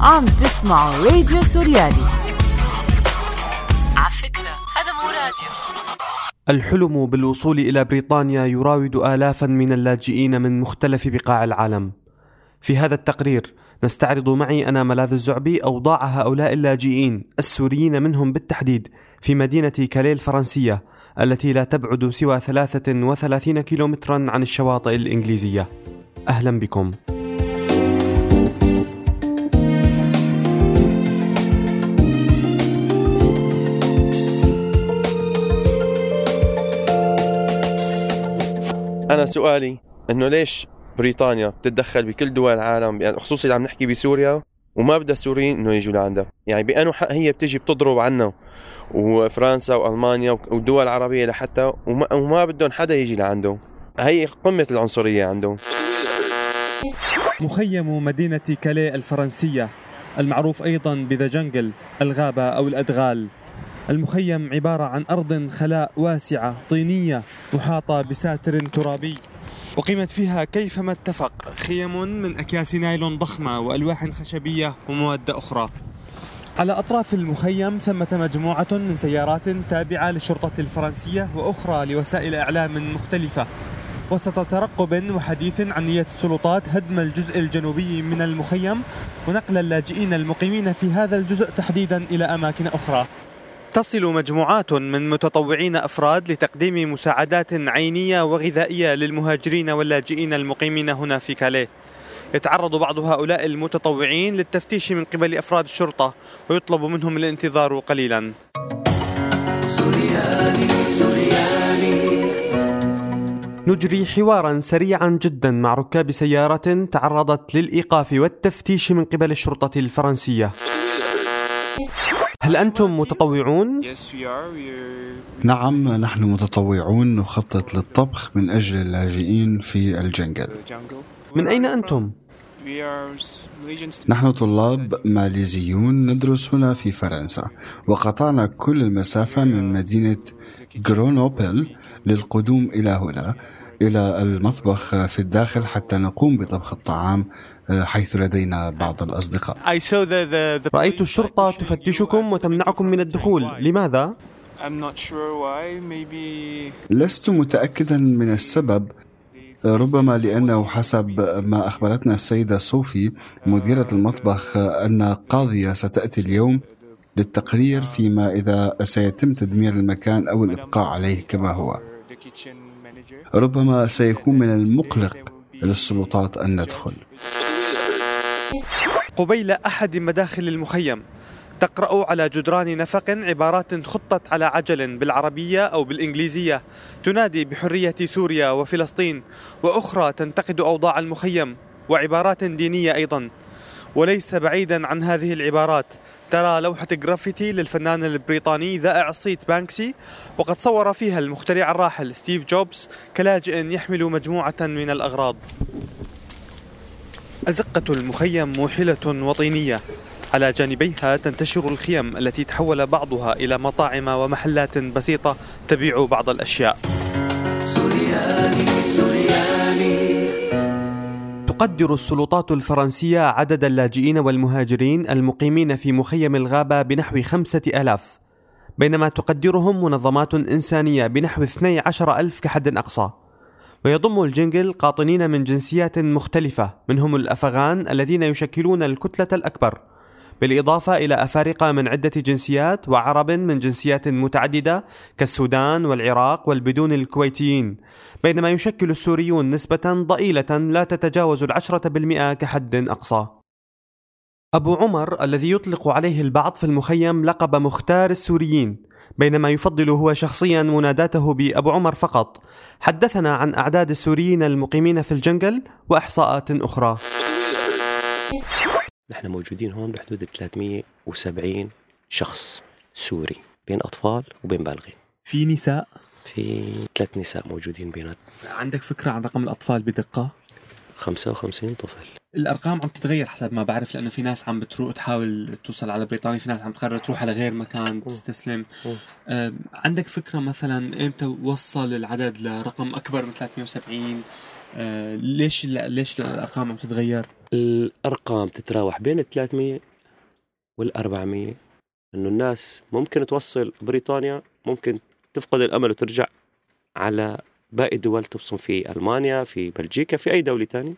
عم تسمعوا راديو سوريالي على فكرة هذا مو راديو الحلم بالوصول إلى بريطانيا يراود آلافا من اللاجئين من مختلف بقاع العالم. في هذا التقرير نستعرض معي أنا ملاذ الزعبي أوضاع هؤلاء اللاجئين السوريين منهم بالتحديد في مدينة كاليه الفرنسية التي لا تبعد سوى 33 كيلومترا عن الشواطئ الإنجليزية. أهلا بكم. أنا سؤالي إنه ليش بريطانيا بتتدخل بكل دول العالم يعني خصوصي اللي عم نحكي بسوريا وما بدها السوريين إنه يجوا لعندها. يعني بأنه حق هي بتجي بتضرب عنا وفرنسا وألمانيا والدول العربية لحتى وما, وما بدهم حدا يجي لعنده هي قمة العنصرية عندهم. مخيم مدينة كاليه الفرنسية المعروف أيضا بذا جنجل الغابة أو الأدغال. المخيم عبارة عن أرض خلاء واسعة طينية محاطة بساتر ترابي. أقيمت فيها كيفما اتفق. خيم من أكياس نايلون ضخمة وألواح خشبية ومواد أخرى. على أطراف المخيم ثمة مجموعة من سيارات تابعة للشرطة الفرنسية وأخرى لوسائل إعلام مختلفة. وسط ترقب وحديث عن نية السلطات هدم الجزء الجنوبي من المخيم ونقل اللاجئين المقيمين في هذا الجزء تحديدا إلى أماكن أخرى. تصل مجموعات من متطوعين أفراد لتقديم مساعدات عينية وغذائية للمهاجرين واللاجئين المقيمين هنا في كاليه. يتعرض بعض هؤلاء المتطوعين للتفتيش من قبل أفراد الشرطة ويطلب منهم الانتظار قليلا. سوريالي سوريالي نجري حوارا سريعا جدا مع ركاب سيارة تعرضت للإيقاف والتفتيش من قبل الشرطة الفرنسية هل أنتم متطوعون؟ نعم نحن متطوعون نخطط للطبخ من أجل اللاجئين في الجنجل. من أين أنتم؟ نحن طلاب ماليزيون ندرس هنا في فرنسا وقطعنا كل المسافة من مدينة غرونوبل للقدوم إلى هنا. إلى المطبخ في الداخل حتى نقوم بطبخ الطعام حيث لدينا بعض الأصدقاء. رأيت الشرطة تفتشكم وتمنعكم من الدخول. لماذا؟ لست متأكدا من السبب ربما لأنه حسب ما أخبرتنا السيدة صوفي مديرة المطبخ أن قاضية ستأتي اليوم للتقرير فيما إذا سيتم تدمير المكان أو الإبقاء عليه كما هو. ربما سيكون من المقلق للسلطات أن ندخل. قبيل أحد مداخل المخيم تقرأ على جدران نفق عبارات خطت على عجل بالعربية أو بالإنجليزية تنادي بحرية سوريا وفلسطين وأخرى تنتقد أوضاع المخيم وعبارات دينية أيضا. وليس بعيدا عن هذه العبارات ترى لوحة جرافيتي للفنان البريطاني ذائع الصيت بانكسي وقد صور فيها المخترع الراحل ستيف جوبز كلاجئ يحمل مجموعة من الأغراض. أزقة المخيم موحلة وطينية. على جانبيها تنتشر الخيم التي تحول بعضها إلى مطاعم ومحلات بسيطة تبيع بعض الأشياء. سوريالي سوريالي تقدر السلطات الفرنسية عدد اللاجئين والمهاجرين المقيمين في مخيم الغابة بنحو خمسة ألاف بينما تقدرهم منظمات إنسانية بنحو 12 ألف كحد أقصى. ويضم الجنجل قاطنين من جنسيات مختلفة منهم الأفغان الذين يشكلون الكتلة الأكبر. بالإضافة إلى أفارقة من عدة جنسيات وعرب من جنسيات متعددة كالسودان والعراق والبدون الكويتيين بينما يشكل السوريون نسبة ضئيلة لا تتجاوز العشرة بالمئة كحد أقصى. أبو عمر الذي يطلق عليه البعض في المخيم لقب مختار السوريين بينما يفضل هو شخصيا مناداته بأبو عمر فقط. حدثنا عن أعداد السوريين المقيمين في الجنجل وإحصاءات أخرى. نحن موجودين هون بحدود 370 شخص سوري بين أطفال وبين بالغين. في نساء؟ في ثلاث نساء موجودين بينات عندك فكرة عن رقم الأطفال بدقة؟ 55 طفل. الأرقام عم تتغير حسب ما بعرف لأنه في ناس عم بتروح تحاول توصل على بريطانيا في ناس عم تقرر تروح على غير مكان تستسلم. عندك فكرة مثلا إمتى وصل العدد لرقم أكبر من 370 آه ليش ليش الأرقام عم تتغير؟ الأرقام تتراوح بين ال 300 وال 400 إنه الناس ممكن توصل بريطانيا ممكن تفقد الأمل وترجع على باقي الدول تبصم في ألمانيا في بلجيكا في أي دولة ثانية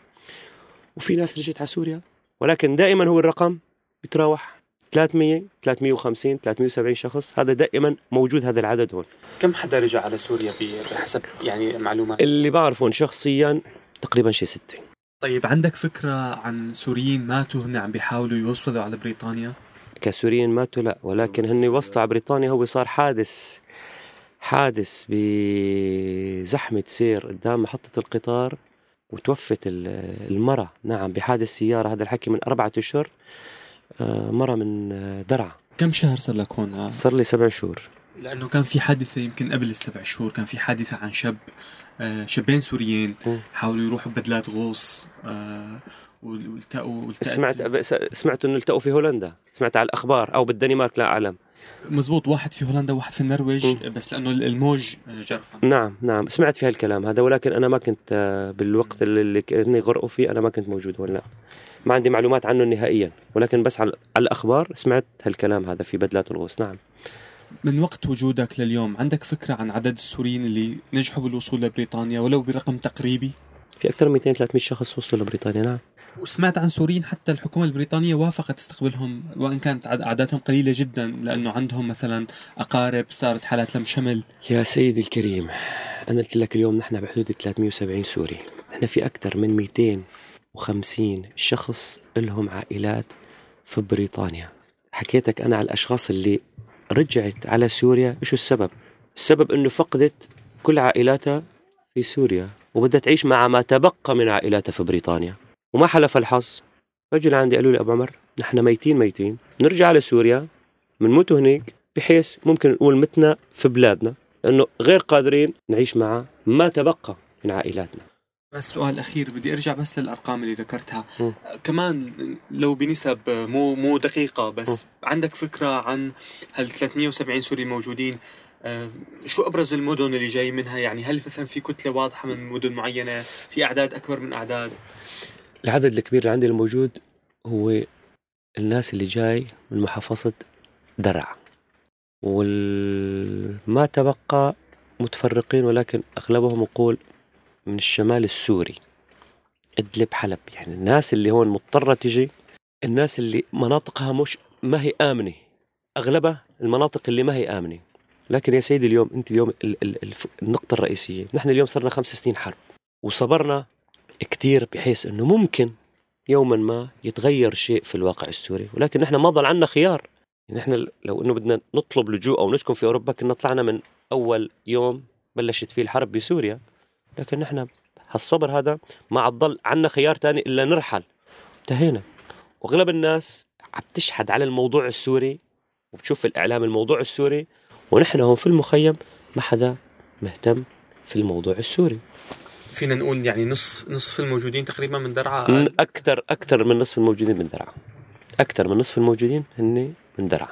وفي ناس رجعت على سوريا. ولكن دائما هو الرقم بيتراوح 300 350 370 شخص. هذا دائما موجود هذا العدد هون. كم حدا رجع على سوريا بحسب يعني معلومات؟ اللي بعرفهم شخصيا تقريبا شيء ستة. طيب عندك فكرة عن سوريين ماتوا هن عم بيحاولوا يوصلوا على بريطانيا؟ كسوريين ماتوا لا ولكن هن وصلوا على بريطانيا هو صار حادث حادث بزحمة سير قدام محطة القطار وتوفت المرأة. نعم بحادث سيارة. هذا الحكي من أربعة أشهر آه، مرة من آه، درعا. كم شهر صار لك هون؟ صار لي سبع شهور. لأنه كان في حادثة يمكن قبل السبع شهور كان في حادثة عن شاب آه، شابين سوريين حاولوا يروحوا ببدلات غوص والتقوا سمعت سمعت إنه التقوا في هولندا؟ سمعت على الأخبار أو بالدنمارك لا أعلم. مزبوط واحد في هولندا وواحد في النرويج م. بس لأنه الموج جرفا نعم نعم. سمعت في هالكلام هذا ولكن أنا ما كنت بالوقت اللي كاني غرقوا فيه أنا ما كنت موجود هون لا. ما عندي معلومات عنه نهائيا ولكن بس على الأخبار سمعت هالكلام هذا في بدلات الغوص. نعم. من وقت وجودك لليوم عندك فكرة عن عدد السوريين اللي نجحوا بالوصول لبريطانيا ولو برقم تقريبي؟ في أكثر من 200 300 شخص وصلوا لبريطانيا نعم. وسمعت عن سوريين حتى الحكومة البريطانية وافقت تستقبلهم وإن كانت أعدادهم قليلة جدا لأنه عندهم مثلا أقارب صارت حالات لم شمل. يا سيدي الكريم أنا قلت لك اليوم نحن بحدود 370 سوري. نحن في أكثر من 250 شخص لهم عائلات في بريطانيا. حكيتك أنا على الأشخاص اللي رجعت على سوريا. شو السبب؟ السبب أنه فقدت كل عائلاتها في سوريا وبدها تعيش مع ما تبقى من عائلاتها في بريطانيا. وما حلف الحظ. رجل عندي قالوا لي أبو عمر نحن ميتين ميتين. نرجع على سوريا بنموت هناك بحيث ممكن نقول متنا في بلادنا لأنه غير قادرين نعيش مع ما تبقى من عائلاتنا. بس سؤال أخير بدي أرجع بس للأرقام اللي ذكرتها. م. كمان لو بنسب مو مو دقيقة بس م. عندك فكرة عن هال 370 سوري موجودين؟ آه، شو أبرز المدن اللي جاي منها؟ يعني هل مثلا في كتلة واضحة من مدن معينة؟ في أعداد أكبر من أعداد؟ العدد الكبير اللي عندي الموجود هو الناس اللي جاي من محافظة درعا وما تبقى متفرقين ولكن أغلبهم يقول من الشمال السوري. إدلب حلب. يعني الناس اللي هون مضطرة تجي الناس اللي مناطقها مش ما هي آمنة. أغلبها المناطق اللي ما هي آمنة. لكن يا سيدي اليوم أنت اليوم النقطة الرئيسية. نحن اليوم صرنا خمس سنين حرب. وصبرنا كثير بحيث إنه ممكن يوما ما يتغير شيء في الواقع السوري. ولكن نحن ما ضل عندنا خيار. يعني نحن لو إنه بدنا نطلب لجوء أو نسكن في أوروبا كنا طلعنا من أول يوم بلشت فيه الحرب بسوريا. لكن نحن هالصبر هذا ما عاد ضل عندنا خيار تاني إلا نرحل. انتهينا. وأغلب الناس عم تشحد على الموضوع السوري وبتشوف في الإعلام الموضوع السوري ونحن هون في المخيم ما حدا مهتم في الموضوع السوري. فينا نقول يعني نصف نصف الموجودين تقريبا من درعا. أكثر أكثر من نصف الموجودين من درعا. أكثر من نصف الموجودين هن من درعا.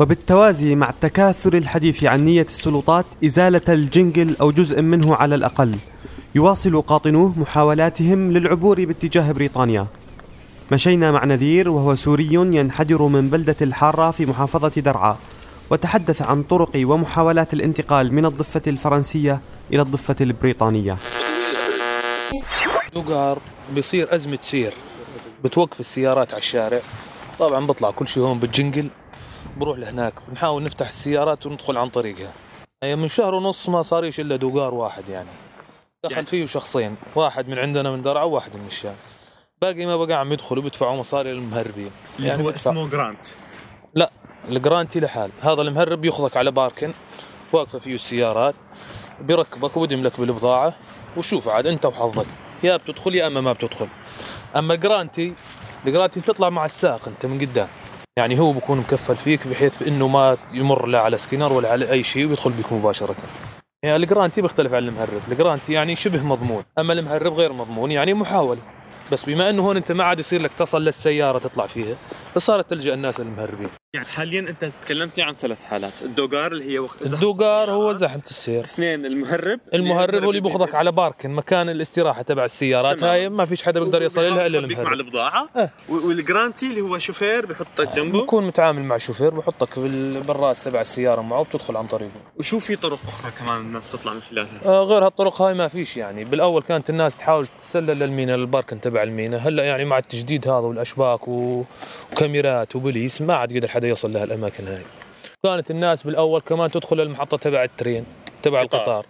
وبالتوازي مع التكاثر الحديث عن نية السلطات إزالة الجنجل أو جزء منه على الأقل يواصل قاطنوه محاولاتهم للعبور باتجاه بريطانيا. مشينا مع نذير وهو سوري ينحدر من بلدة الحارة في محافظة درعا وتحدث عن طرق ومحاولات الانتقال من الضفة الفرنسية إلى الضفة البريطانية. دوغار بيصير أزمة سير بتوقف السيارات على الشارع. طبعا بطلع كل شيء هون بال jungle بروح لهناك. بنحاول نفتح السيارات وندخل عن طريقها. هي من شهر ونص ما صاريش إلا دوغار واحد يعني. دخل يعني؟ فيه شخصين. واحد من عندنا من درعا وواحد من الشام. باقي ما بقى عم يدخلوا بيدفعوا مصاري للمهربين. يعني هو اسمه guarantee لا ال guarantee لحال. هذا المهرب ياخذك على parking. واقفة فيه السيارات. بيركبك وبدم لك بالبضاعة. وشوف عاد أنت وحظك. يا بتدخل يا أما ما بتدخل. أما ال guarantee ال guarantee بتطلع مع السائق أنت من قدام. يعني هو بكون مكفل فيك بحيث إنه ما يمر لا على سكينر ولا على أي شيء ويدخل بك مباشرة. يعني ال guarantee بيختلف عن المهرب. ال guarantee يعني شبه مضمون. أما المهرب غير مضمون يعني محاولة. بس بما إنه هون أنت ما عاد يصير لك تصل للسيارة تطلع فيها فصارت تلجأ الناس المهربين يعني حاليا أنت تكلمت لي عن ثلاث حالات. الدوغار اللي هي وقت الدوغار هو. زحمة السير اثنين المهرب. المهرب هو اللي بياخذك على parking مكان الاستراحة تبع السيارات. تمام. هاي ما فيش حدا بيقدر يصل لها إلا بيك مع المهرب البضاعه. و- وال guarantee اللي هو شوفير بحطك جنبه. بكون متعامل مع شوفير بحطك بال- بالراس تبع السيارة معه وبتدخل عن طريقه. وشو في طرق أخرى كمان الناس تطلع من خلالها؟ آه غير هالطرق هاي ما فيش يعني. بالأول كانت الناس تحاول تسلل للمينا لل parking تبع المينا. هلأ يعني مع التجديد هذا والأشباك و- وكاميرات وبوليس ما عاد قدر حدا يصل لها الأماكن هاي. كانت الناس بالأول كمان تدخل المحطة تبع الترين تبع قطار. القطار.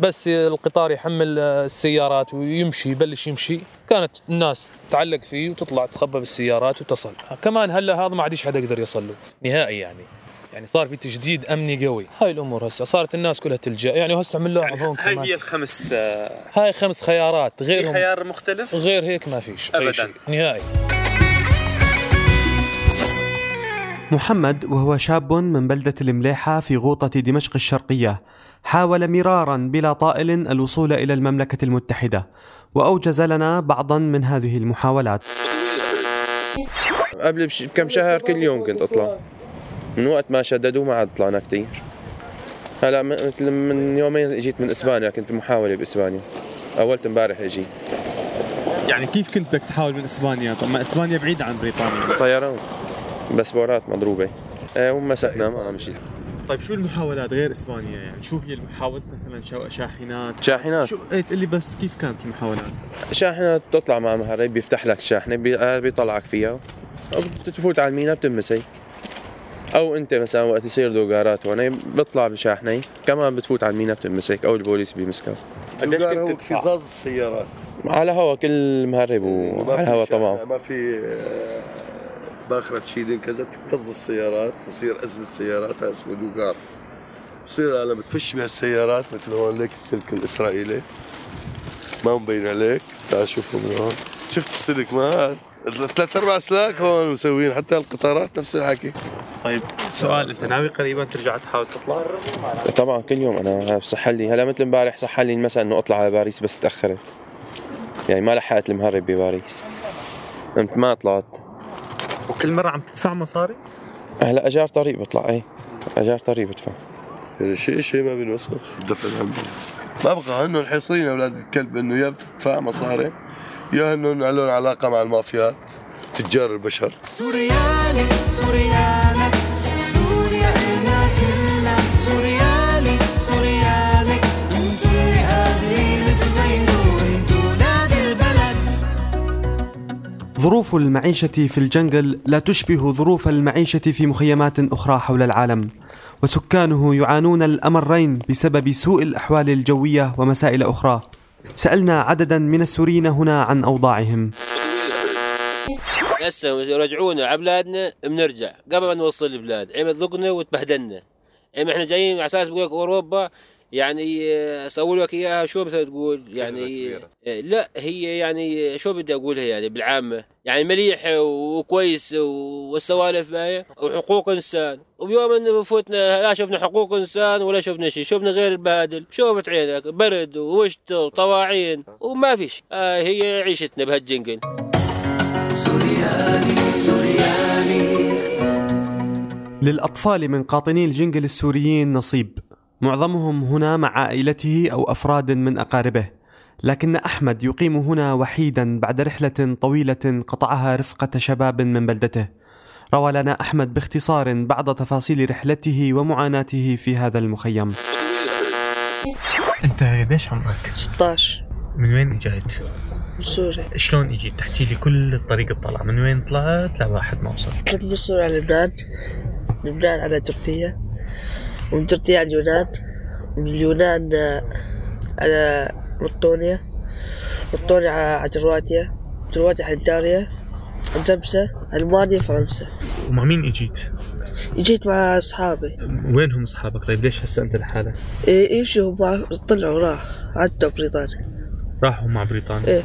بس القطار يحمل السيارات ويمشي يبلش يمشي. كانت الناس تعلق فيه وتطلع تخبى بالسيارات وتصل. كمان هلا هذا ما عادش حدا يقدر يصل له. نهائي يعني. يعني صار في تجديد أمني قوي. هاي الأمور هسه صارت الناس كلها تلجأ. يعني هسه عملوا يعني هون هاي. هي الخمس آه، هاي خمس خيارات. في غيرهم خيار مختلف؟ غير هيك ما فيش. أبداً. اي شيء. نهائي. محمد وهو شاب من بلدة المليحة في غوطة دمشق الشرقية حاول مرارا بلا طائل الوصول إلى المملكة المتحدة وأوجز لنا بعضا من هذه المحاولات. قبل. بكم شهر كل يوم كنت أطلع. من وقت ما شددوا ما عاد طلعنا كثير هلأ من- مثل من يومين إجيت من إسبانيا كنت محاولة بإسبانيا. أولت امبارح إجي. يعني كيف كنت بدك تحاول من إسبانيا؟ طب ما إسبانيا بعيدة عن بريطانيا. طيران. باسبورات مضروبة. إيه ومسكنا ما مشي طيب شو المحاولات غير إسبانيا؟ يعني شو هي المحاولات مثلا شو- شاحنات؟ شاحنات. شو إيه تقول لي بس كيف كانت المحاولات؟ شاحنه بتطلع مع مهرب بيفتح لك الشاحنه بي- آه بيطلعك فيها. أو بتفوت على المينا بتمسك أو أنت مثلا وقت يصير دوغارات هون بيطلع بشاحنة. كمان بتفوت على المينا بتمسك أو البوليس بيمسكك قديش كنت تدفع؟ اكتظاظ السيارات. على هوا كل مهرب وعلى هوا طبعا ما في آه، باخرة تشيلين كذا بتكتظ السيارات بصير أزمة سيارات هذا اسمه دوغار بصير لما بتفش بهالسيارات مثل هون ليك السلك الإسرائيلي. ما مبين عليك تعال شوفه من هون. شفت السلك ما ثلاث أربع سلاك هون مسوين حتى القطارات نفس الحكي. طيب سؤال أنت ناوي قريبا ترجع تحاول تطلع؟ طبعا كل يوم أنا صح لي. هلا مثل امبارح صح لي مثلا إنه أطلع على باريس بس تأخرت. يعني ما لحقت المهرب بباريس. قمت ما طلعت. وكل مرة عم تدفع مصاري؟ هلا أجار طريق بطلع إيه أجار طريق بدفع. يعني شيء شيء ما بينوصف الدفع ما بقى هنن حيصرين أولاد الكلب إنه يا بتدفع مصاري يا هنن لهم علاقة مع المافيات تجار البشر. سوريالي سوريالك ظروف المعيشة في الجنجل لا تشبه ظروف المعيشة في مخيمات أخرى حول العالم. وسكانه يعانون الأمرين بسبب سوء الأحوال الجوية ومسائل أخرى. سألنا عددا من السوريين هنا عن أوضاعهم. هسه رجعونا على بلادنا بنرجع. قبل ما نوصل البلاد عم ذقنا وتبهدلنا. عم إحنا جايين على أساس بقول لك أوروبا يعني أسوي لك إياها شو مثلا تقول؟ يعني لا هي يعني شو بدي أقولها يعني بالعامة؟ يعني مليح وكويس والسوالف معي وحقوق إنسان. وبيوم إنه فوتنا لا شفنا حقوق إنسان ولا شفنا شيء شفنا غير البهادل شوفت عينك برد ووشت وطواعين. وما فيش. آه هي عيشتنا بهالجنقل للأطفال من قاطني الجنجل السوريين نصيب. معظمهم هنا مع عائلته أو أفراد من أقاربه لكن أحمد يقيم هنا وحيدا بعد رحلة طويلة قطعها رفقة شباب من بلدته. روى لنا أحمد باختصار بعض تفاصيل رحلته ومعاناته في هذا المخيم. أنت قديش عمرك؟ 16 من وين إجيت؟ من سوريا. شلون إجيت؟ تحكي لي كل الطريق الطلع من وين طلعت؟ لواحد ما وصلت طلعت من سوريا على لبنان. لبنان على تركيا. ومن تركيا على اليونان ومن اليونان آه، على مطونيا مطونيا على كرواتيا كرواتيا على داريا النمسا ألمانيا فرنسا. ومع مين إجيت؟ جيت مع أصحابي. وينهم أصحابك؟ طيب ليش هسه أنت لحالك؟ إيه يمشوا مع طلعوا راح. عدوا بريطانيا. راحوا مع بريطانيا. إيه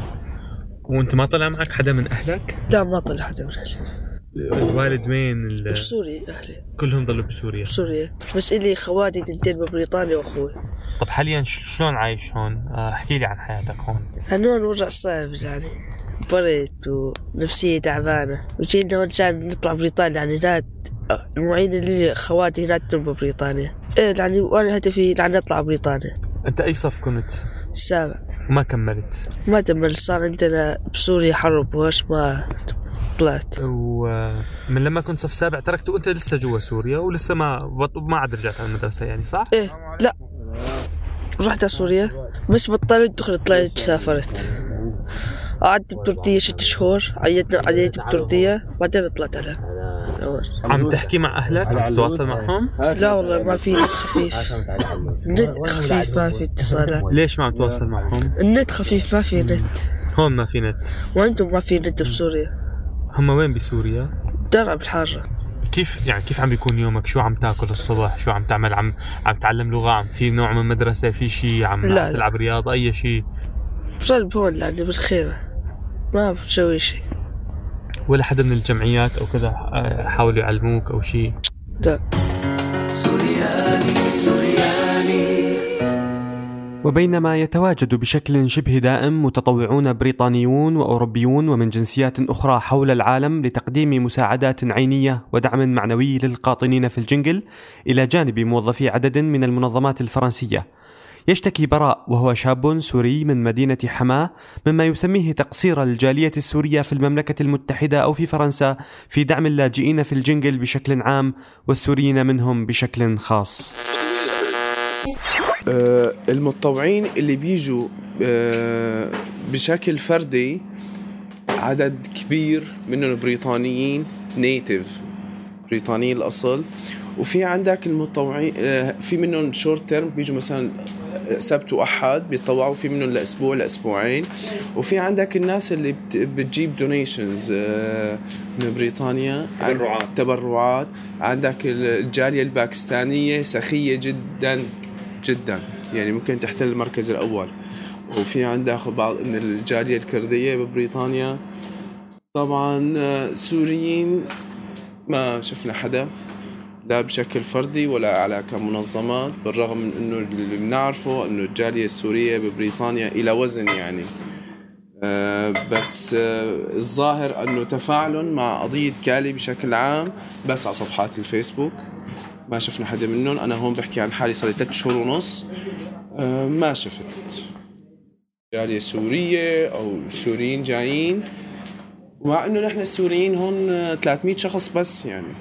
وأنت ما طلع معك حدا من أهلك؟ لا ما طلع حدا من أهلي. الوالد وين؟ ال- بسوريا أهلي. كلهم ضلوا بسوريا. بسوريا بس إلي خواتي تنتين ببريطانيا وأخوي. طب حاليا شلون عايش هون؟ آه، احكي لي عن حياتك هون. هنون وضع صعب يعني. بريت ونفسية تعبانة. وجينا هون عشان نطلع بريطانيا يعني هناك المعين اللي خواتي هناك تربى بريطانيا إيه يعني وأنا هدفي يعني أطلع بريطانيا. أنت أي صف كنت؟ السابع وما كملت. ما تمل صار عندنا بسوريا حرب وهش ما طلعت. ومن لما كنت صف سابع تركت وانت لسه جوا سوريا ولسه ما ما عاد رجعت على المدرسة يعني صح؟ إيه. لا. رحت على سوريا. بس بطلت دخلت طلعت سافرت. قعدت بتركيا ست شهور. عيتنا عيت بتركيا. بعدين طلعت على عم تحكي مع أهلك؟ عم تتواصل معهم؟ لا والله ما في نت خفيف. النت خفيف ما في اتصالات ليش ما عم تتواصل معهم؟ النت خفيف ما في نت. هون ما في نت. وعندهم ما في نت بسوريا. هم وين بسوريا؟ درع بالحارة كيف يعني كيف عم بيكون يومك؟ شو عم تاكل الصبح؟ شو عم تعمل؟ عم عم تعلم لغة؟ عم في نوع من مدرسة؟ في شيء عم لا، لا. تلعب رياضة؟ أي شيء؟ بصلب هون يعني بالخيمة ما بسوي شيء ولا حدا من الجمعيات أو كذا آه، حاولوا يعلموك أو شيء؟ لا سوريالي سوريالي وبينما يتواجد بشكل شبه دائم متطوعون بريطانيون وأوروبيون ومن جنسيات أخرى حول العالم لتقديم مساعدات عينية ودعم معنوي للقاطنين في الجنجل إلى جانب موظفي عدد من المنظمات الفرنسية. يشتكي براء وهو شاب سوري من مدينة حماه مما يسميه تقصير الجالية السورية في المملكة المتحدة أو في فرنسا في دعم اللاجئين في ال jungle بشكل عام والسوريين منهم بشكل خاص. آه، المتطوعين اللي بيجوا آه، بشكل فردي عدد كبير منهم بريطانيين native بريطانيين الأصل. وفي عندك المتطوعين آه، في منهم short term بيجوا مثلا سبت وأحد بيتطوعوا في منهم لأسبوع لأسبوعين. وفي عندك الناس اللي بت- بتجيب دونيشنز من بريطانيا. تبرعات. تبرعات. عندك الجالية الباكستانية سخية جدا. جدا. يعني ممكن تحتل المركز الأول. وفي عندك بعض من الجاليه الكردية ببريطانيا. طبعا آه، سوريين ما شفنا حدا لا بشكل فردي ولا على كمنظمات بالرغم من إنه اللي بنعرفه إنه الجاليه السورية ببريطانيا إلى وزن يعني. آه، بس آه، الظاهر إنه تفاعلهم مع قضية كالي بشكل عام بس على صفحات الفيسبوك. ما شفنا حدا منهم. أنا هون بحكي عن حالي صار لي ثلاث شهور ونص. آه، ما شفت. جالية سورية أو سوريين جايين. ومع إنه نحن السوريين هون آه، 300 شخص بس يعني.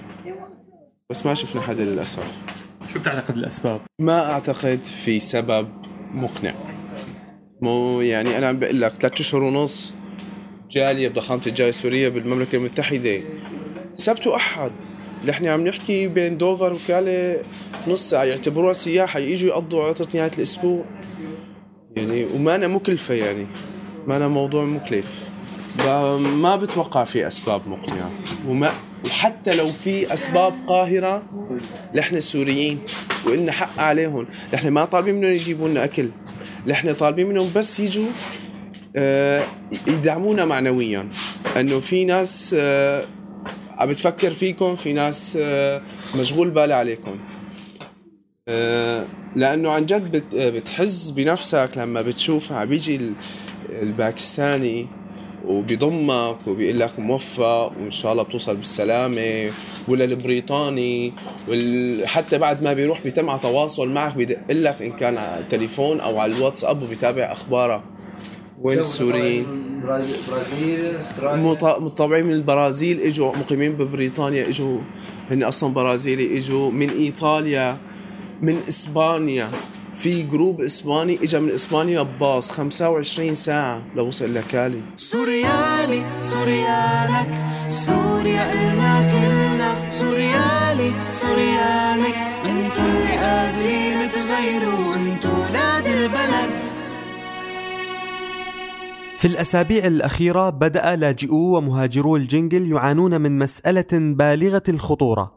بس ما شفنا حدا للأسف. شو بتعتقد الأسباب؟ ما أعتقد في سبب مقنع. مو يعني أنا عم بقول لك ثلاث اشهر ونص جالية بضخامة الجالية السورية بالمملكة المتحدة. سبت وأحد. نحن عم نحكي بين دوفر وكالي نص ساعة يعتبروها سياحة يجوا يقضوا عطلة نهاية الأسبوع. يعني وما أنا مكلفة يعني. ما أنا موضوع مكلف. ما بتوقع في أسباب مقنعة. وما وحتى لو في أسباب قاهرة نحن السوريين وإلنا حق عليهم. نحن ما طالبين منهم يجيبوا لنا أكل. نحن طالبين منهم بس يجوا آه، يدعمونا معنويا. إنه في ناس آه، عم بتفكر فيكم في ناس آه، مشغول بالها عليكم آه، لأنه عن جد آه، بتحس بنفسك لما بتشوف عم بيجي ال- الباكستاني وبيضمك وبيقول لك موفق وإن شاء الله بتوصل بالسلامة ولا البريطاني. حتى بعد ما بيروح بيتم على تواصل معك بيدق لك إن كان على التليفون أو على الواتساب وبيتابع أخبارك وين السوريين برازيل متطوعين من البرازيل إجوا مقيمين ببريطانيا إجوا. هن أصلا برازيلي إجوا. من إيطاليا من إسبانيا. في جروب إسباني اجى من إسبانيا بباص 25 ساعة لوصل لكالي سوريالي سوريالك سوريا إلنا كلنا. سوريالي سوريالك في الأسابيع الأخيرة بدأ لاجئو ومهاجرو الجنجل يعانون من مسألة بالغة الخطورة.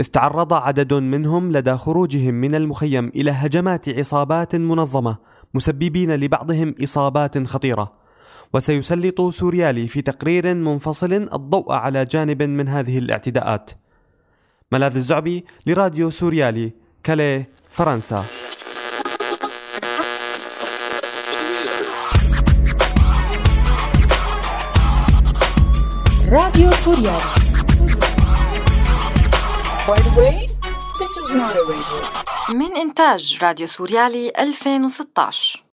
إذ تعرض عدد منهم لدى خروجهم من المخيم إلى هجمات عصابات منظمة مسببين لبعضهم إصابات خطيرة. وسيسلط سوريالي في تقرير منفصل الضوء على جانب من هذه الاعتداءات. ملاذ الزعبي لراديو سوريالي كاليه فرنسا. راديو سوريالي By the way, this is not a radio. من إنتاج راديو سوريالي 2016